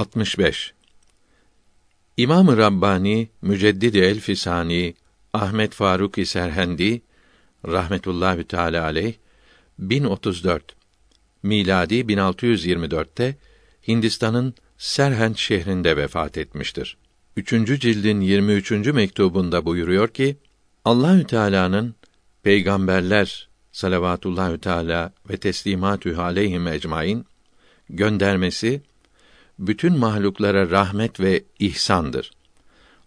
65 İmam-ı Rabbani Müceddidi el Fisani Ahmet Faruk Serhendi rahmetullahi teala aleyh 1034 miladi 1624'te Hindistan'ın Serhend şehrinde vefat etmiştir. Üçüncü cildin 23. mektubunda buyuruyor ki Allahü Teala'nın peygamberler salavatullahü teala ve teslimatü aleyhim ecmaîn göndermesi bütün mahluklara rahmet ve ihsandır.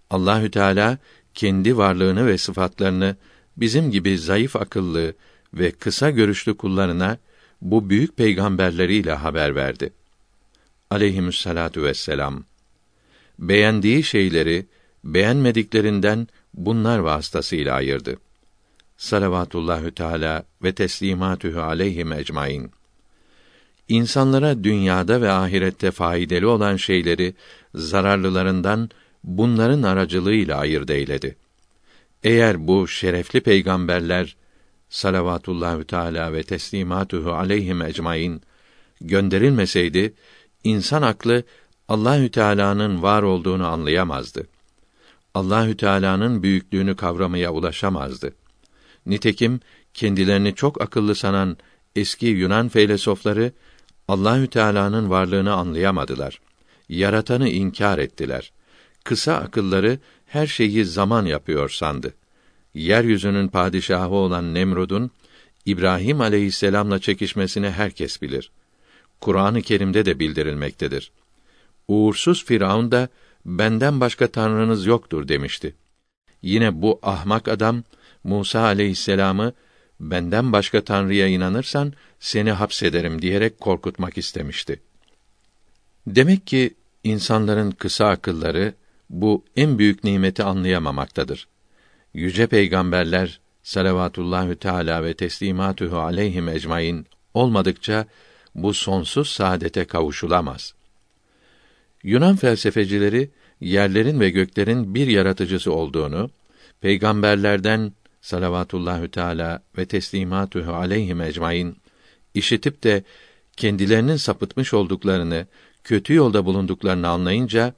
Allahü Teala kendi varlığını ve sıfatlarını bizim gibi zayıf akıllı ve kısa görüşlü kullarına bu büyük peygamberleriyle haber verdi. Aleyhissalatu vesselam. Beğendiği şeyleri beğenmediklerinden bunlar vasıtasıyla ayırdı. Salavatullahü Teala ve teslimatühü aleyhi ecmaîn insanlara dünyada ve ahirette faydalı olan şeyleri zararlılarından bunların aracılığıyla ayırt eyledi. Eğer bu şerefli peygamberler salavatullahü teala ve teslimatuhu aleyhim ecmaîn gönderilmeseydi insan aklı Allahü Teala'nın var olduğunu anlayamazdı. Allahü Teala'nın büyüklüğünü kavramaya ulaşamazdı. Nitekim kendilerini çok akıllı sanan eski Yunan filozofları Allahü Teala'nın varlığını anlayamadılar. Yaratanı inkar ettiler. Kısa akılları her şeyi zaman yapıyor sandı. Yeryüzünün padişahı olan Nemrud'un İbrahim aleyhisselamla çekişmesini herkes bilir. Kur'an-ı Kerim'de de bildirilmektedir. Uğursuz Firavun da benden başka tanrınız yoktur demişti. Yine bu ahmak adam Musa aleyhisselamı benden başka tanrıya inanırsan seni hapsederim diyerek korkutmak istemişti. Demek ki insanların kısa akılları bu en büyük nimeti anlayamamaktadır. Yüce peygamberler salavatullahü teala ve teslimatühü aleyhim ecmaîn olmadıkça bu sonsuz saadete kavuşulamaz. Yunan felsefecileri yerlerin ve göklerin bir yaratıcısı olduğunu, peygamberlerden salavatullahü teala ve teslimatühü aleyhim ecmaîn işitip de kendilerinin sapıtmış olduklarını, kötü yolda bulunduklarını anlayınca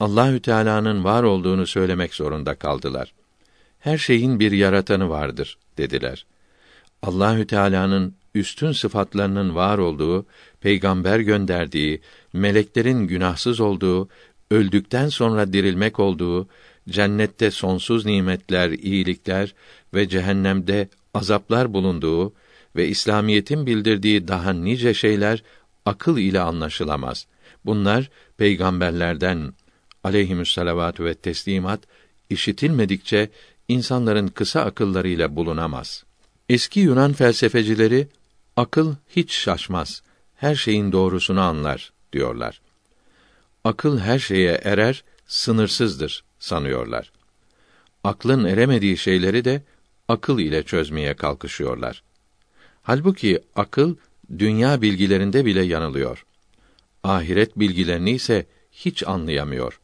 Allahü Teala'nın var olduğunu söylemek zorunda kaldılar. Her şeyin bir yaratanı vardır dediler. Allahü Teala'nın üstün sıfatlarının var olduğu, peygamber gönderdiği, meleklerin günahsız olduğu, öldükten sonra dirilmek olduğu, cennette sonsuz nimetler, iyilikler ve cehennemde azaplar bulunduğu ve İslamiyetin bildirdiği daha nice şeyler akıl ile anlaşılamaz. Bunlar peygamberlerden aleyhimüsselavatü ve teslimat işitilmedikçe insanların kısa akıllarıyla bulunamaz. Eski Yunan felsefecileri akıl hiç şaşmaz, her şeyin doğrusunu anlar diyorlar. Akıl her şeye erer, sınırsızdır sanıyorlar. Aklın eremediği şeyleri de akıl ile çözmeye kalkışıyorlar. Halbuki akıl dünya bilgilerinde bile yanılıyor. Ahiret bilgilerini ise hiç anlayamıyor.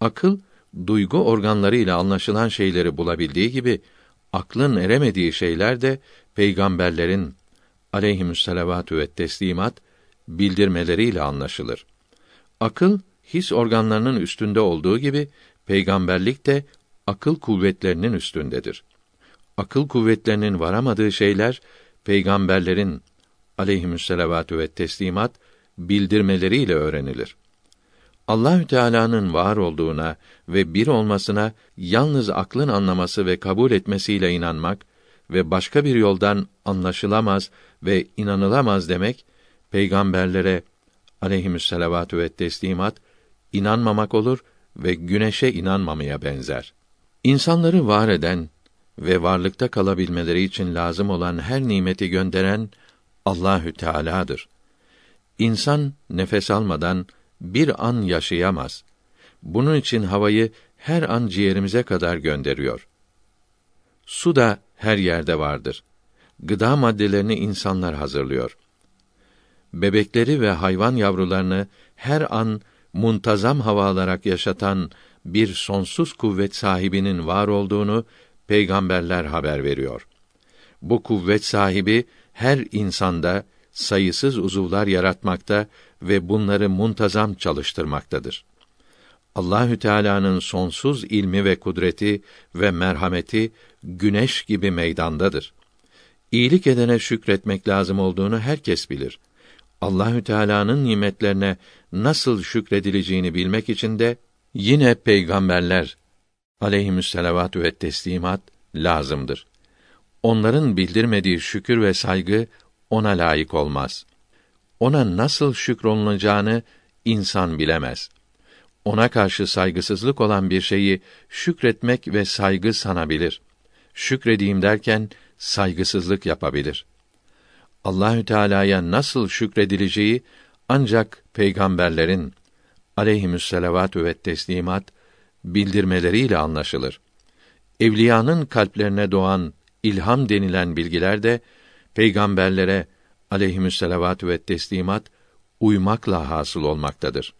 Akıl duygu organlarıyla anlaşılan şeyleri bulabildiği gibi aklın eremediği şeyler de peygamberlerin aleyhimüsselavatü ve teslimat bildirmeleriyle anlaşılır. Akıl his organlarının üstünde olduğu gibi peygamberlik de akıl kuvvetlerinin üstündedir. Akıl kuvvetlerinin varamadığı şeyler peygamberlerin aleyhimüsselavatü ve teslimat bildirmeleriyle öğrenilir. Allahü Teala'nın var olduğuna ve bir olmasına yalnız aklın anlaması ve kabul etmesiyle inanmak ve başka bir yoldan anlaşılamaz ve inanılamaz demek peygamberlere aleyhimüsselavatü ve teslimat inanmamak olur ve güneşe inanmamaya benzer. İnsanları var eden ve varlıkta kalabilmeleri için lazım olan her nimeti gönderen Allahü Teala'dır. İnsan nefes almadan bir an yaşayamaz. Bunun için havayı her an ciğerimize kadar gönderiyor. Su da her yerde vardır. Gıda maddelerini insanlar hazırlıyor. Bebekleri ve hayvan yavrularını her an muntazam hava alarak yaşatan bir sonsuz kuvvet sahibinin var olduğunu peygamberler haber veriyor. Bu kuvvet sahibi her insanda sayısız uzuvlar yaratmakta ve bunları muntazam çalıştırmaktadır. Allahü Teala'nın sonsuz ilmi ve kudreti ve merhameti güneş gibi meydandadır. İyilik edene şükretmek lazım olduğunu herkes bilir. Allahü Teala'nın nimetlerine nasıl şükredileceğini bilmek için de yine peygamberler aleyhissalatu ve teslimat lazımdır. Onların bildirmediği şükür ve saygı ona layık olmaz. Ona nasıl şükrolunacağını insan bilemez. Ona karşı saygısızlık olan bir şeyi şükretmek ve saygı sanabilir. Şükredeyim derken saygısızlık yapabilir. Allahü Teala'ya nasıl şükredileceği ancak peygamberlerin aleyhissalatu ve teslimat bildirmeleriyle anlaşılır. Evliyanın kalplerine doğan ilham denilen bilgiler de peygamberlere aleyhissalatu ve teslimat uymakla hasıl olmaktadır.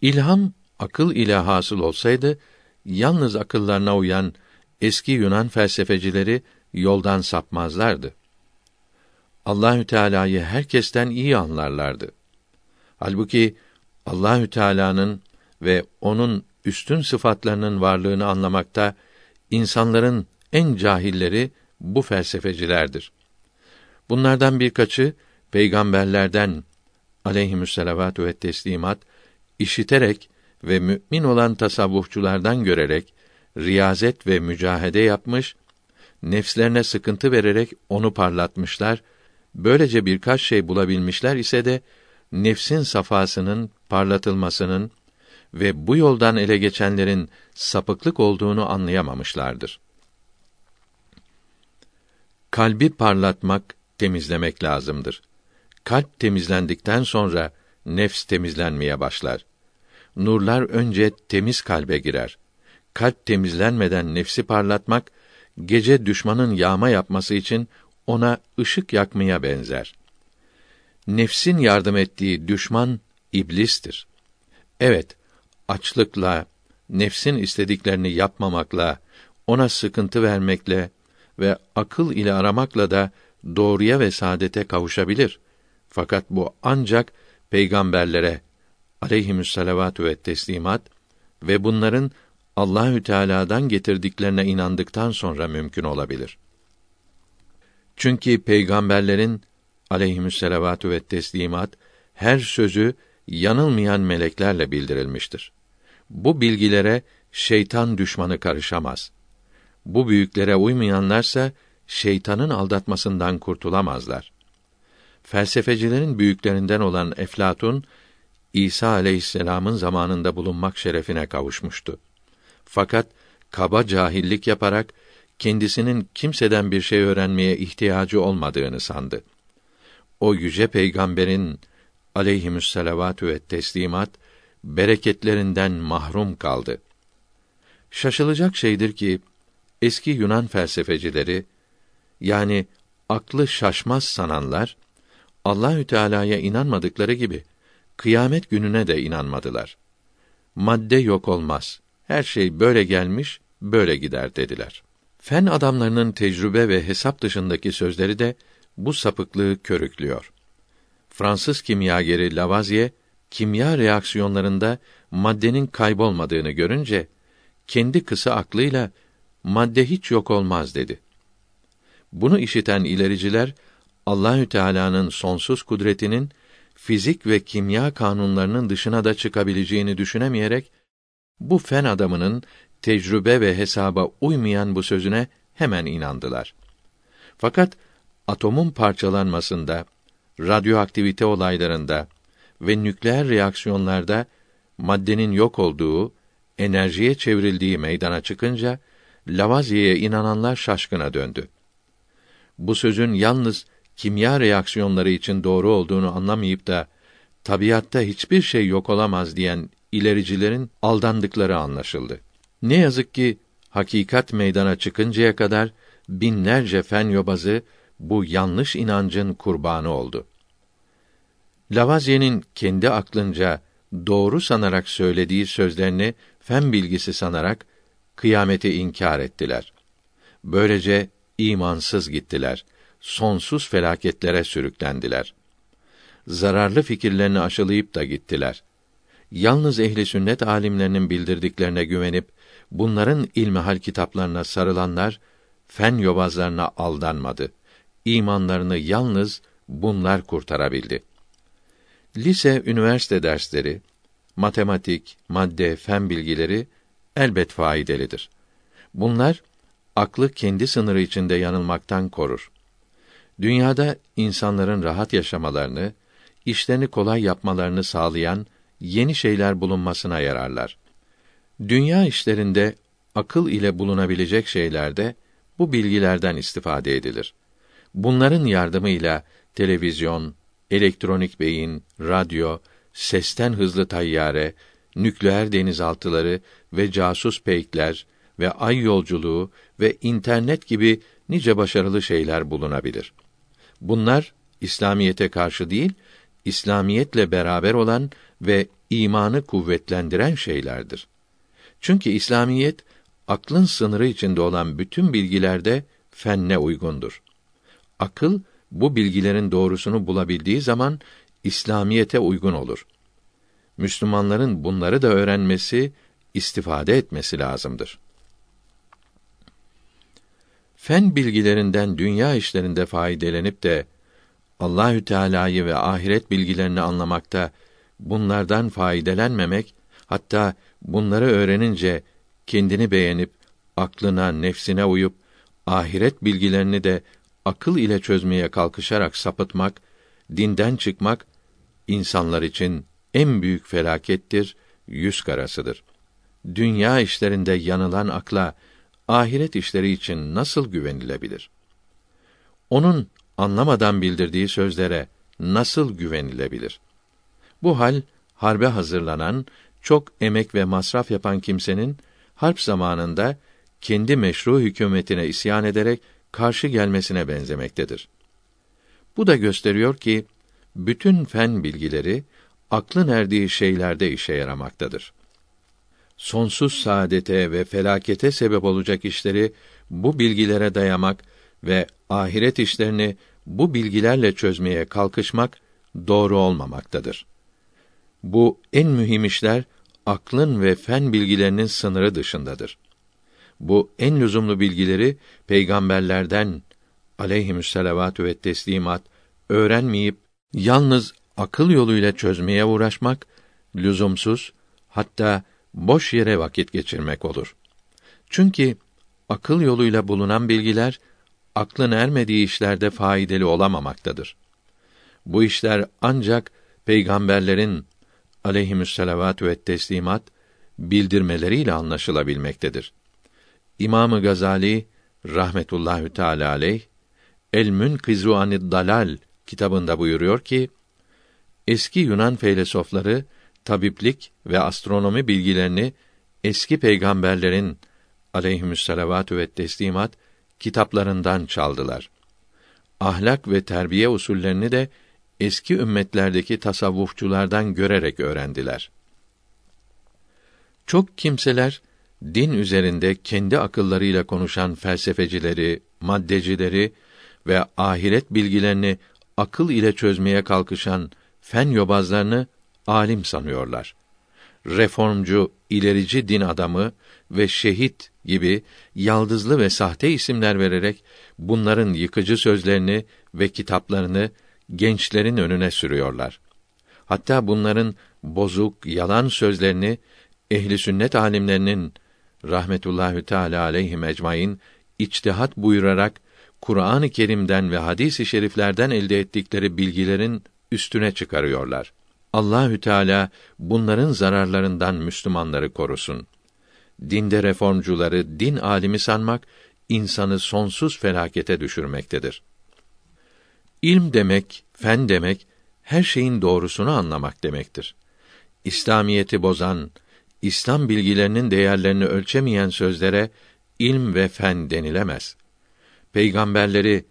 İlham akıl ile hasıl olsaydı yalnız akıllarına uyan eski Yunan felsefecileri yoldan sapmazlardı. Allahü Teala'yı herkesten iyi anlarlardı. Halbuki Allahü Teala'nın ve onun üstün sıfatlarının varlığını anlamakta insanların en cahilleri bu felsefecilerdir. Bunlardan birkaçı peygamberlerden aleyhissalatu ve teslimat işiterek ve mümin olan tasavvufçulardan görerek riyazet ve mücahede yapmış, nefslerine sıkıntı vererek onu parlatmışlar. Böylece birkaç şey bulabilmişler ise de nefsin safasının parlatılmasının ve bu yoldan ele geçenlerin sapıklık olduğunu anlayamamışlardır. Kalbi parlatmak, temizlemek lazımdır. Kalp temizlendikten sonra nefs temizlenmeye başlar. Nurlar önce temiz kalbe girer. Kalp temizlenmeden nefsi parlatmak, gece düşmanın yağma yapması için ona ışık yakmaya benzer. Nefsin yardım ettiği düşman iblistir. Evet, açlıkla, nefsin istediklerini yapmamakla, ona sıkıntı vermekle ve akıl ile aramakla da doğruya ve saadete kavuşabilir. Fakat bu ancak peygamberlere aleyhissalatu ve teslimat ve bunların Allahü Teala'dan getirdiklerine inandıktan sonra mümkün olabilir. Çünkü peygamberlerin aleyhissalatu ve teslimat her sözü yanılmayan meleklerle bildirilmiştir. Bu bilgilere şeytan düşmanı karışamaz. Bu büyüklere uymayanlarsa şeytanın aldatmasından kurtulamazlar. Felsefecilerin büyüklerinden olan Eflatun İsa aleyhisselam'ın zamanında bulunmak şerefine kavuşmuştu. Fakat kaba cahillik yaparak kendisinin kimseden bir şey öğrenmeye ihtiyacı olmadığını sandı. O yüce peygamberin aleyhimüsselavatü ve teslimat bereketlerinden mahrum kaldı. Şaşılacak şeydir ki eski Yunan felsefecileri yani aklı şaşmaz sananlar Allahü Teala'ya inanmadıkları gibi kıyamet gününe de inanmadılar. Madde yok olmaz. Her şey böyle gelmiş, böyle gider dediler. Fen adamlarının tecrübe ve hesap dışındaki sözleri de bu sapıklığı körüklüyor. Fransız kimyageri Lavoisier kimya reaksiyonlarında maddenin kaybolmadığını görünce kendi kısa aklıyla madde hiç yok olmaz dedi. Bunu işiten ilericiler Allahü Teala'nın sonsuz kudretinin fizik ve kimya kanunlarının dışına da çıkabileceğini düşünemeyerek bu fen adamının tecrübe ve hesaba uymayan bu sözüne hemen inandılar. Fakat atomun parçalanmasında, radyoaktivite olaylarında ve nükleer reaksiyonlarda maddenin yok olduğu, enerjiye çevrildiği meydana çıkınca Lavoisier'e inananlar şaşkına döndü. Bu sözün yalnız kimya reaksiyonları için doğru olduğunu anlamayıp da tabiatta hiçbir şey yok olamaz diyen ilericilerin aldandıkları anlaşıldı. Ne yazık ki hakikat meydana çıkıncaya kadar binlerce fen yobazı bu yanlış inancın kurbanı oldu. Lavoisier'in kendi aklınca doğru sanarak söylediği sözlerini fen bilgisi sanarak kıyameti inkar ettiler. Böylece imansız gittiler. sonsuz felaketlere sürüklendiler. Zararlı fikirlerini aşılayıp da gittiler. Yalnız ehli sünnet alimlerinin bildirdiklerine güvenip bunların ilmihal kitaplarına sarılanlar fen yobazlarına aldanmadı. İmanlarını yalnız bunlar kurtarabildi. Lise, üniversite dersleri, matematik, madde, fen bilgileri elbet faydalıdır. Bunlar aklı kendi sınırı içinde yanılmaktan korur. Dünyada insanların rahat yaşamalarını, işlerini kolay yapmalarını sağlayan yeni şeyler bulunmasına yararlar. Dünya işlerinde akıl ile bulunabilecek şeylerde bu bilgilerden istifade edilir. Bunların yardımıyla televizyon, elektronik beyin, radyo, sesten hızlı tayyare, nükleer denizaltıları ve casus peykler ve ay yolculuğu ve internet gibi nice başarılı şeyler bulunabilir. Bunlar İslamiyete karşı değil, İslamiyetle beraber olan ve imanı kuvvetlendiren şeylerdir. Çünkü İslamiyet aklın sınırı içinde olan bütün bilgilerde fenne uygundur. Akıl bu bilgilerin doğrusunu bulabildiği zaman İslamiyete uygun olur. Müslümanların bunları da öğrenmesi, istifade etmesi lazımdır. Fen bilgilerinden dünya işlerinde faydelenip de Allahü Teala'yı ve ahiret bilgilerini anlamakta bunlardan faydelenmemek, hatta bunları öğrenince kendini beğenip aklına, nefsine uyup ahiret bilgilerini de akıl ile çözmeye kalkışarak sapıtmak, dinden çıkmak insanlar için en büyük felakettir, yüz karasıdır. Dünya işlerinde yanılan akla ahiret işleri için nasıl güvenilebilir? Onun anlamadan bildirdiği sözlere nasıl güvenilebilir? Bu hal harbe hazırlanan, çok emek ve masraf yapan kimsenin harp zamanında kendi meşru hükümetine isyan ederek karşı gelmesine benzemektedir. Bu da gösteriyor ki bütün fen bilgileri aklın erdiği şeylerde işe yaramaktadır. Sonsuz saadete ve felakete sebep olacak işleri bu bilgilere dayamak ve ahiret işlerini bu bilgilerle çözmeye kalkışmak doğru olmamaktadır. Bu en mühim işler aklın ve fen bilgilerinin sınırı dışındadır. Bu en lüzumlu bilgileri peygamberlerden aleyhisselatü ve teslimat öğrenmeyip yalnız akıl yoluyla çözmeye uğraşmak lüzumsuz hatta boş yere vakit geçirmek olur. Çünkü akıl yoluyla bulunan bilgiler aklın ermediği işlerde faydalı olamamaktadır. Bu işler ancak peygamberlerin aleyhisselatü ve teslimat bildirmeleriyle anlaşılabilmektedir. İmamı Gazali rahmetullahü teala aleyh El Münkizu anid Dalal kitabında buyuruyor ki eski Yunan filozofları tabiplik ve astronomi bilgilerini eski peygamberlerin aleyhisselatü ve teslimat kitaplarından çaldılar. Ahlak ve terbiye usullerini de eski ümmetlerdeki tasavvufçulardan görerek öğrendiler. Çok kimseler din üzerinde kendi akıllarıyla konuşan felsefecileri, maddecileri ve ahiret bilgilerini akıl ile çözmeye kalkışan fen yobazlarını alim sanıyorlar. Reformcu, ilerici din adamı ve şehit gibi yaldızlı ve sahte isimler vererek bunların yıkıcı sözlerini ve kitaplarını gençlerin önüne sürüyorlar. Hatta bunların bozuk, yalan sözlerini ehli sünnet alimlerinin rahmetullahi teala aleyhi ecmaîn içtihat buyurarak Kur'an-ı Kerim'den ve hadis-i şeriflerden elde ettikleri bilgilerin üstüne çıkarıyorlar. Allahü Teala bunların zararlarından Müslümanları korusun. Dinde reformcuları din alimi sanmak insanı sonsuz felakete düşürmektedir. İlm demek, fen demek her şeyin doğrusunu anlamak demektir. İslamiyeti bozan, İslam bilgilerinin değerlerini ölçemeyen sözlere ilm ve fen denilemez. Peygamberleri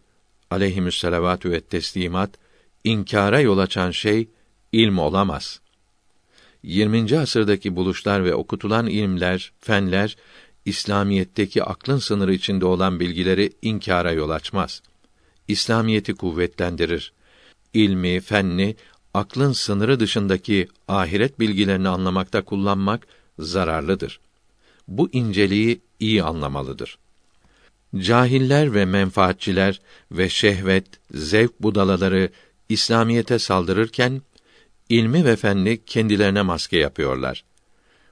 aleyhisselatü ve teslimat inkara yol açan şey ilm olamaz. 20. asırdaki buluşlar ve okutulan ilimler, fenler İslamiyetteki aklın sınırı içinde olan bilgileri inkara yol açmaz. İslamiyeti kuvvetlendirir. İlmi, fenni aklın sınırı dışındaki ahiret bilgilerini anlamakta kullanmak zararlıdır. Bu inceliği iyi anlamalıdır. Cahiller ve menfaatçiler ve şehvet, zevk budalaları İslamiyete saldırırken ilmi ve fenni kendilerine maske yapıyorlar.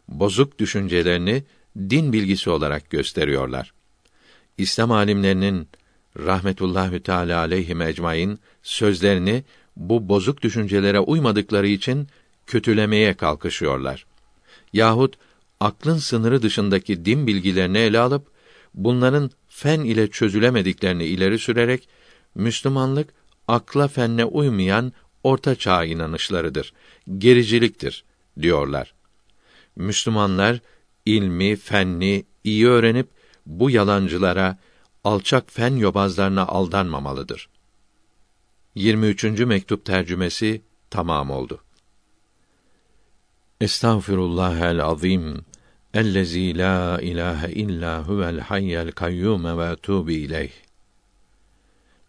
Bozuk düşüncelerini din bilgisi olarak gösteriyorlar. İslam alimlerinin rahmetullahi teala aleyhi ecmaîn sözlerini bu bozuk düşüncelere uymadıkları için kötülemeye kalkışıyorlar. Yahut aklın sınırı dışındaki din bilgilerini ele alıp bunların fen ile çözülemediklerini ileri sürerek Müslümanlık akla fenne uymayan orta çağ inanışlarıdır. Gericiliktir diyorlar. Müslümanlar ilmi, fenni iyi öğrenip bu yalancılara, alçak fen yobazlarına aldanmamalıdır. 23. mektup tercümesi tamam oldu. Estağfirullahel azim ellezî la ilahe illa huvel hayyel kayyum ve etûbü ileyh.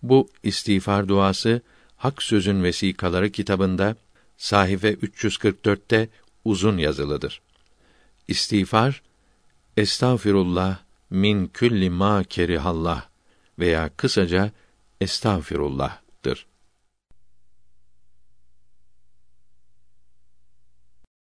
Bu istiğfar duası Hak Sözün Vesikaları kitabında sahife 344'te uzun yazılıdır. İstiğfar Estağfirullah min külli ma kerihallah veya kısaca estağfirullah'tır.